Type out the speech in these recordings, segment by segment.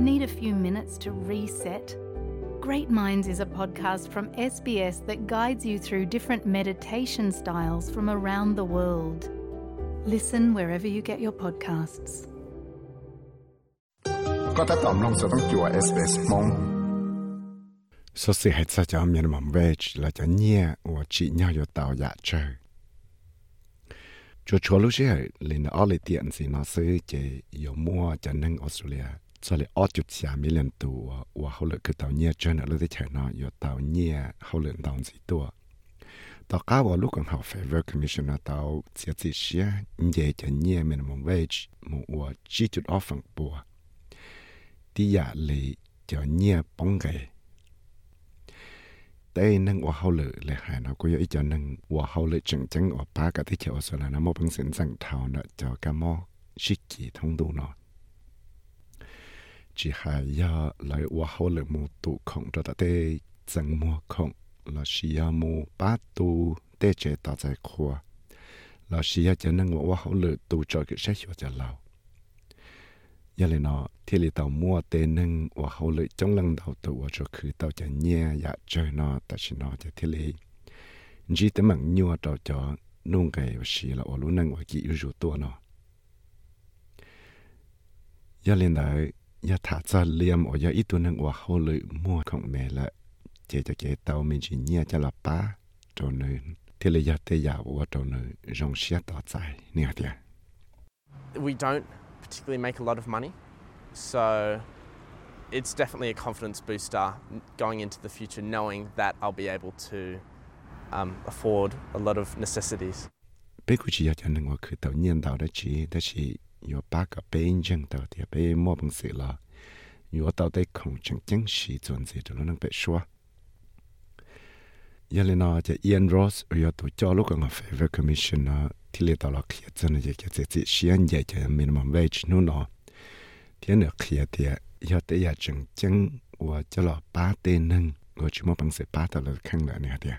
Need a few minutes to reset? Great Minds is a podcast from SBS that guides you through different meditation styles from around the world. Listen wherever you get your podcasts. ก็ถ้าตอมลงจะต้องจัว SBS มง số sự hết sa cho minimum wage là cho nhẹ và chỉ nhau yo tàu dạ chơi cho cho lúc xưa lên ở lại tiền gì nó sẽ chỉ有 mua cho nên Australia cho lại ở chút xa lần tu và hậu lực cái tàu nhia chân ở lúc thế nó yo tàu nhia hậu lực tàu gì tua. Tàu cá vào lúc còn học favor là tàu chia chia xia nhẹ cho nhia minimum wage một và chỉ chút offer bùa đi dạ lì cho nhia bóng gầy tế nâng và hậu lực là hai nó có ý cho nâng và hậu lực chẳng chẳng và ba cái thế chiều số là nó một bằng sinh sang thảo nó cho cá mò shit kỳ thông đủ nó chỉ hai ya lại wa hậu lự mu tụ không cho ta tê chẳng mua không là chỉ ya mu ba tu tê chế ta giải khua là chỉ ya cho nâng wa hậu lự tụ cho cái sách cho lâu giờ lệ nó thì lệ tàu mua tê nâng và hậu lệ trong lăng đầu tụ và cho khử tàu cho nhẹ ya chơi nó ta chỉ nó cho thì lệ chỉ tấm bằng nhua trò cho nung cái và xì là ở lũ nâng và kỹ yếu tua nó giờ lên đấy giờ thả ra liam ở giờ ít tu nâng và hậu lợi mua không mẹ là chế cho chế tàu mình chỉ nhẹ cho là ba cho nên thì li giờ tê dạ và cho nên rong xia tàu dài nè tiệt we don't particularly make a lot of money. So it's definitely a confidence booster going into the future, knowing that I'll be able to um, afford a lot of necessities. Bé của chị cho nên tôi tự nhiên tạo đó chị đó chị yo ba cái bé chân tạo thì bé mua bằng sự là yo tạo đấy không chẳng chẳng sĩ chuẩn gì đó nó bé xóa giờ lên nó cho Ian Ross yo tổ cho lúc còn favor, commissioner. Thì lệ tạo là kia chân này cái cái cái xuyên vậy cho minimum wage nó nó thì nó kia thì yo tới giờ chẳng chẳng và cho là ba tên nâng rồi chỉ mua bằng sự ba tạo là khăn là nè thì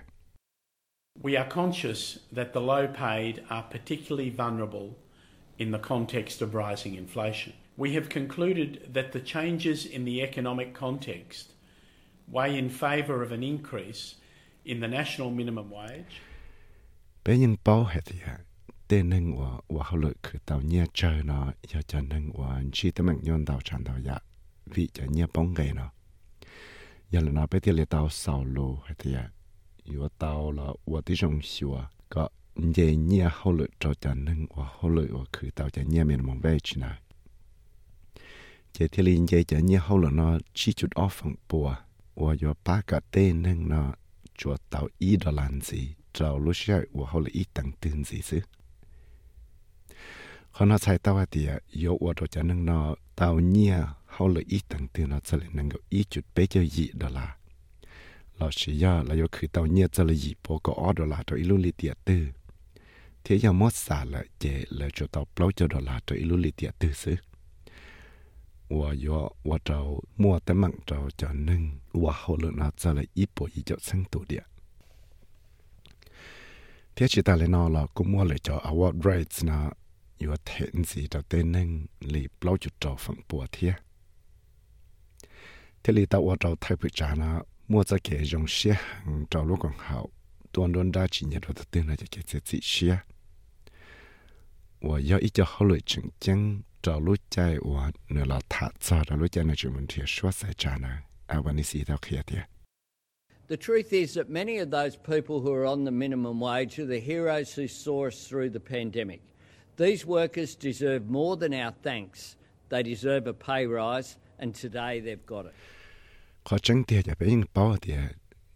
We are conscious that the low paid are particularly vulnerable in the context of rising inflation. We have concluded that the changes in the economic context weigh in favour of an increase in the national minimum wage. bé nhẹ nhẹ hậu lợi cho cho nâng và hậu lợi và khử tạo cho nhẹ mình mong về chứ nào chế thì liên nhẹ cho nhẹ hậu lợi nó chỉ chút off phòng bùa và yếu ba cả tên nâng nó cho tạo ý đó làm gì trao lúc sau và hậu lợi ý tăng tương gì chứ họ nói sai tao thì yếu và cho cho nâng nó tạo nhẹ hậu lợi ý tăng tương nó sẽ nâng có ý chút bé cho gì đó là là chỉ ya là yếu khử tàu nhẹ cho là gì bộ ở đó là cho ilu li tiệt tư thế giờ mất xả là chế là cho tàu bao cho đó là cho ilu li tiệt tư xứ. Và yếu và trâu mua tấm mạng trâu cho nâng và hậu lượng nó cho là ít bộ ý cho sang tổ địa. Thế chỉ ta lại nó là cũng mua lại cho award rates nó yếu thẹn gì cho tên nâng li bao cho trâu phẳng bùa thế thế li tàu trâu thay bị trả nó, mua cho cái dùng xe hàng trâu lúc còn hậu tuần tuần đã chỉ nhận được tên là cái cái gì xe và yếu ít cho hậu lực chứng chứng trâu lúc chạy và nữa là thả cho trâu lúc chạy nó chỉ muốn thiệt xóa sai trả nó àวันนี้สีเท่าเขียเดีย The truth is that many of those people who are on the minimum wage are the heroes who saw us through the pandemic. These workers deserve more than our thanks. They deserve a pay rise, and today they've got it.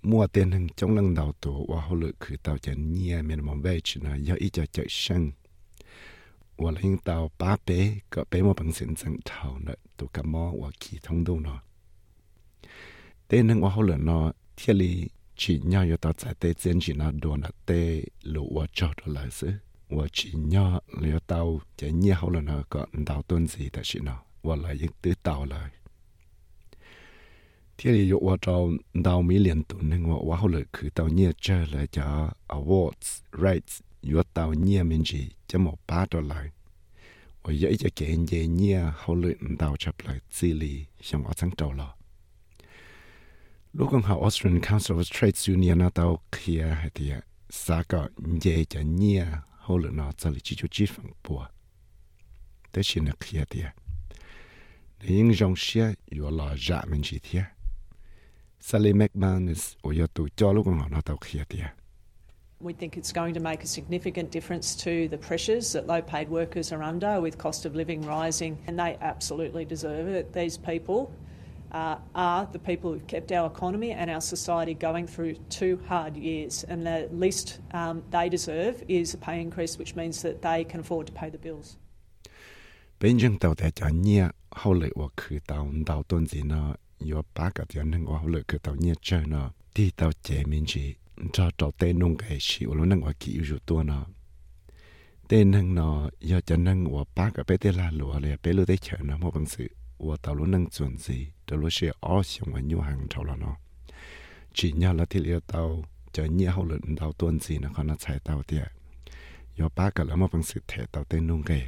Mua tiền hàng trong lần đầu tổ và hậu lực khử tàu cho nhẹ miền mong về chỉ là do ít cho chạy sân và lên tàu ba bé có bé một bằng sinh dân thầu nợ tụ cả mò và kỳ thông đâu nó tên hàng và hậu lực nó thiết lý chỉ nhau cho tàu giải tê chân chỉ nó đồ là tê lũ và cho đó là sự và chỉ nhau là tàu cho nhẹ hậu lực nó có tàu tuân gì tại chỉ nó và là những tứ tàu lại ที่เรียกว่าเราดาวมีเหรียญตัวหนึ่งว่าว่าเขาเลยคือตาวเนี่ยเจอเลยจะ awards rights อยู่ตาวเนี่ยมันจีจะหมดป้าตัวเลยว่าเยอะจะเก่งเยี่ยเนี่ยเขาเลยดาวชับเลยซีรีช่างว่าทั้งเจ้าหรอลูกของเขา Austrian Council of Trades Union นะตาวเคลียร์ให้ที่สาก็เย่จะเนี่ยเขาเลยนอจะลิจิจุจิฝังปัวแต่ชินเคลียร์ที่ในยิ่งจงเชียอยู่หล่อจะมันจีเที่ 咗如果我那到 clear 啲。We think it's going to make a significant difference to the pressures that low paid workers are under with cost of living rising, and they absolutely deserve it. These people uh, are the people who've kept our economy and our society going through two hard years, and the least um, they deserve is a pay increase, which means that they can afford to pay the bills. 本正到在家呢，后来我去到到段子呢， yo ba ka ti nang wa le ke tao nye che na. Ti tao che min chi. Cho cho te nung ke shi u lo nang wa ki yu to na. Te nang no yo cha nang wa ba ka pe te la lo le, pe lu te che na mo bang si. Wa tao lo nang chuẩn gì tao lo she o xiang wa nyu hang tao lo no chỉ nhau là thì liệu tao cho nhau hậu lượng tao tuân gì nó còn nó chạy tao tiệt yo ba cả là một bằng sự thể tao tên nung kề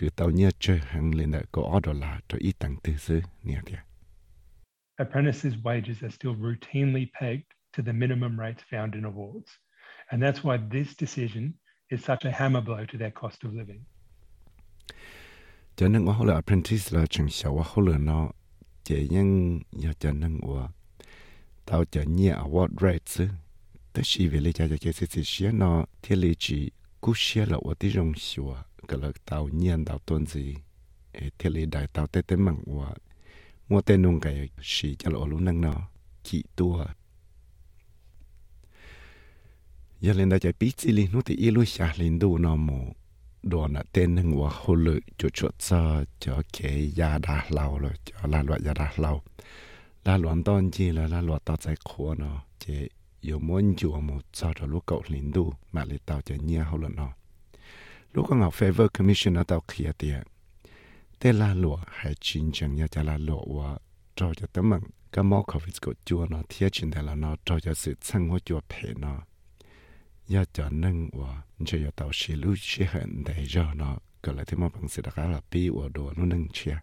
là lúc còn sẽ chơi là cho nên tôi hậu lệ cho cho ra là sao tao kia thia lấy nhưng chẳng cứ tao nhớ chơi hàng lên đã có order là cho ít tăng tư sư nè thia Apprentices' wages are still routinely pegged to the minimum rates found in awards. And that's why this decision is such a hammer blow to their cost of living. cho nên họ là apprentice là chẳng xấu họ là nó chỉ những giờ cho nên họ tao cho nhẹ award rates tất nhiên về lý cho cái sự nó thiết lý chỉ cú xía là họ tí rong xua cái là tàu nhiên tàu tuần gì thiết lý đại tàu tết tết mặn họ mua tên nông cái xí cho là họ luôn năng nó kỹ tua. Giờ lên đại chạy bí gì, linh nó thì ilu xa linh đủ nó mù đồ nè tên hưng và hồ lự cho chuột cho cho cái gia đà lâu rồi cho là loại gia đà lâu là loạn tôn chi là là loạn tao chạy khua nó chế yêu muốn chùa một cho cho lúc cậu linh đủ mà lấy tao cho nhiên hồ lự nó lúc con favor commission ở tàu kia tiền tê la lụa hay chín chẳng nhà cha la lụa và cho tấm mừng cái mỏ khẩu vị của chùa nó thiết chín đại là nó cho cho sự sang hoa chùa phê nó ya cho nâng và cho cho tàu xì lưu xì hận để cho nó ก็เลยที่มาพังสิดกาลปีอวดวนนึงเชีย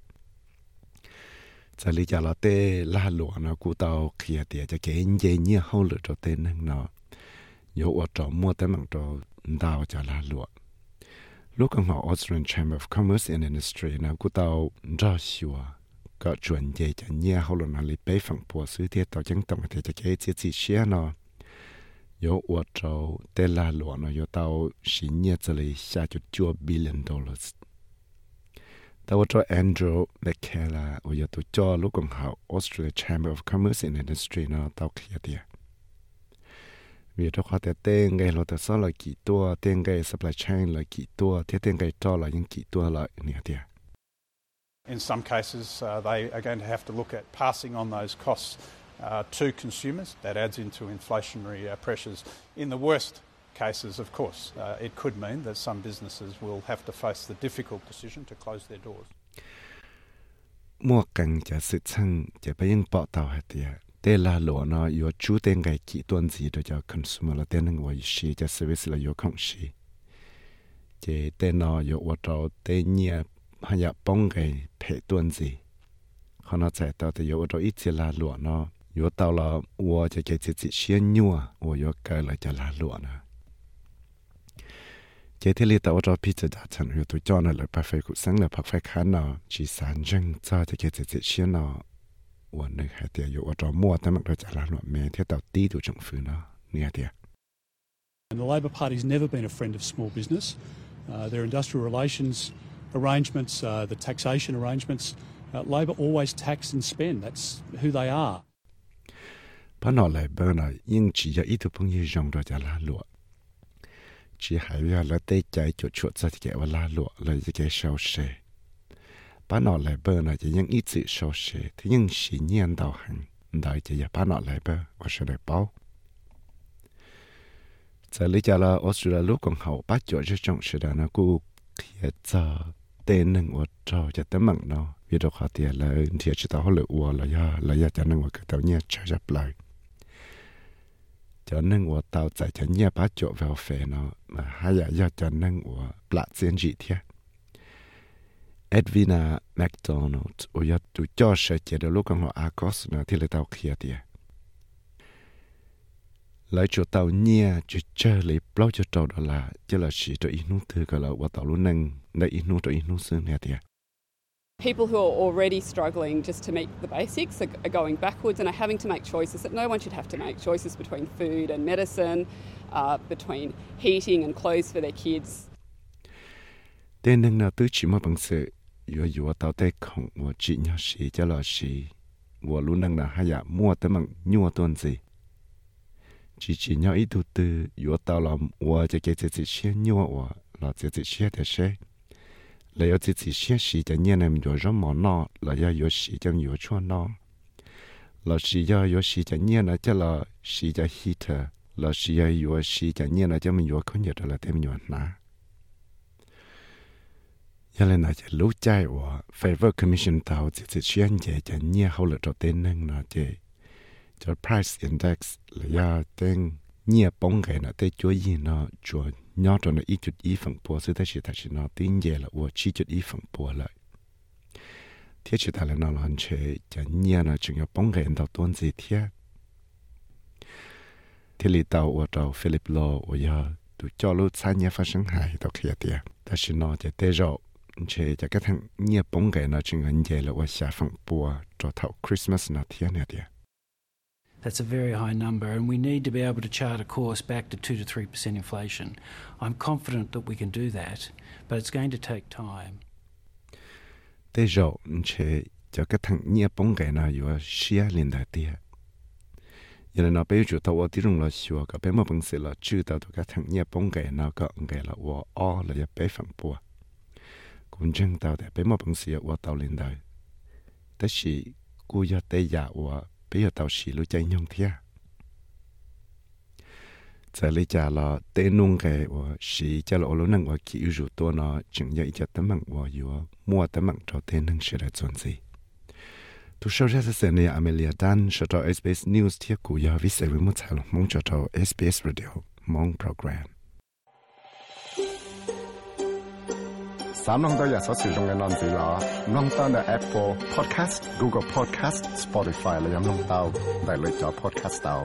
จะลีจะลาเต้ลาหลวงนะกูเตาเขียเตียจะเก่งเย็นเยี่ยเข้าหรือจะเต้นนึงเนาะโยอวดจอมัวแต่มังจอดาวจะลาหลวง lúc ông họ Austrian Chamber of Commerce and Industry na cú tàu Joshua có chuẩn dễ cho nhà hậu luận là bế phẳng bùa sứ thiết tàu chẳng tổng thể cho cái chiếc chỉ xe nó yo wa trâu tê la nó yo tàu xí nhà cho lấy xa cho chua billion dollars. Tàu cho Andrew McKellar ở yo tụ cho lúc ông họ Austrian Chamber of Commerce and Industry nó tàu kia tiệt vì đó họ để tên cái lo sao là kỹ tua tên cái supply chain là kỹ tua thế tên cái cho là những kỹ tua nè thì In some cases, uh, they are going to have to look at passing on those costs uh, to consumers. That adds into inflationary uh, pressures. In the worst cases, of course, uh, it could mean that some businesses will have to face the difficult decision to close their doors. mua cần cho sự chân cho bây giờ bỏ tàu hết tiệt te la lo na yo chu te ngai ki tuan zi de ja consumer la ten ngwa shi, ja service la yo kong shi. Che te na yo wa tao te nia ha ya pong gai phe tuan zi. Khona cha ta te yo wa tao i che la lo na. Yo tao la wo che che chi chi xian nyua wo yo ka la ja la lo na. Chế thế li tao cho pizza đã chẳng hiểu tôi cho nó là perfect cũng sáng là perfect khá nó chỉ sáng chân cho thì cái chế chế xuyên nó วันนึงหาเตียอยู่ว่าจะมั่วแต่มันก็จะละหนวดเมเที่ยวตีดูจังฟื้นนะเนี่ยเตีย And the Labor Party's never been a friend of small business. Uh, their industrial relations arrangements, uh, the taxation arrangements, uh, Labor always tax and spend. That's who they are. พนอเลยเบอร์น่ะยิ่งจีจะอีทุพงยี่ยงโดยจะลาหลวจีหายไปแล้วเตใจจุดชวดจะเกะว่าลาหลวเลยจะเกะเชาเช บ้านนอเลเบอร์นะจะยังอีจิโชเชที่ยังสีเนียนดาวหันได้จะอย่าบ้านนอเลเบอร์ว่าเสด็จเป้าจะลิจาลาออสเตรเลียลูกของเขาป้าจ่อจะจงเสด็จนะกูเขียจาเต้นหนึ่งอดเจ้าจะเต็มมังเนาะวิดอกขาเตียเลยเทียชิตาเขาเลยอัวเลยยาเลยยาจะนั่งว่าเตาเนี่ยเชจะปลายจะนั่งว่าเตาใจจะเนี่ยป้าจ่อเวลเฟนเนาะมาหายาจะนั่งว่าปลาเซียนจีเทีย cho sẽ chế được lúc còn họ Argos nó thì là tàu kia tiền lại chỗ tàu nhẹ chỉ chơi lấy bao cho tàu đó là chỉ là chỉ cho nút thứ gọi là qua tàu luôn nâng để nút cho nút xương nè thì People who are already struggling just to meet the basics are, are going backwards and are having to make choices that no one should have to make. Choices between food and medicine, uh, between heating and clothes for their kids. tên nâng nào tứ chỉ mà bằng sự vừa vừa tàu tê không và chỉ nhau sĩ cho là sĩ vừa luôn nâng là hay là mua tới bằng nhua tuần gì? Chỉ chỉ nhau ít tu tư vừa tàu làm vừa cho cái chỉ xe nhua vừa là chỉ chỉ xe để xe là yếu chỉ chỉ xe sĩ cho nhiên em vừa rõ mỏ nọ là yếu yếu sĩ cho yếu chua nọ là sĩ yếu yếu sĩ cho nhiên là cho là sĩ cho heater là sĩ yếu yếu sĩ cho nhiên là cho mình là lên favor commission tàu chỉ chỉ xuyên chế cho nhiều hậu lực cho tên nâng cho price index là ya tên bóng cái nó tên chúa gì nó chúa nhỏ cho nó ít chút ít phần bùa sự thế chỉ thật sự nó tin về là và chỉ chút ít phần bùa lại thế chỉ là nó là chế cho nhiên nó chỉ có bóng cái đầu tuần gì thế Thì li tàu ở tàu Philip Law ở do tụ cho sáng nhé phát sinh hại tàu kia tiệt chỉ nó rồi chế cho cái thằng nhiên bóng cái nó chỉ ngân về là và xả bùa cho thầu Christmas nó thế này tiệt That's a very high number, and we need to be able to chart a course back to 2 to 3% inflation. I'm confident that we can do that, but it's going to take time. tế rồi chế cho cái thằng nhia bóng cái nào vừa xia lên đại tia giờ nó bây giờ tao ở tí rung là xua cái bé mà bằng sự là chưa tao cái thằng nhia bóng cái nào có cái là o là bé phẳng bùa cũng chẳng tao để bé mà bằng sự wa tao lên đời tất sĩ cô ya tê ya wa bây giờ tao chỉ lu chạy nhông thia giờ lấy trả là tê nung cái và chỉ cho là ô năng và kỹ rủ tôi nó chừng dạy cho tấm mạng và vừa mua tấm mạng cho tê nâng sẽ là chuẩn gì tu sau ra sẽ này Amelia Dan sẽ cho SBS News thiết cụ giờ viết sẽ với một tài liệu mong cho cho SBS Radio mong program. 三弄到日所使用嘅案子啦，弄到嘅 Apple Podcast、Google Podcast、Spotify 你有弄到，大类咗 Podcast 到。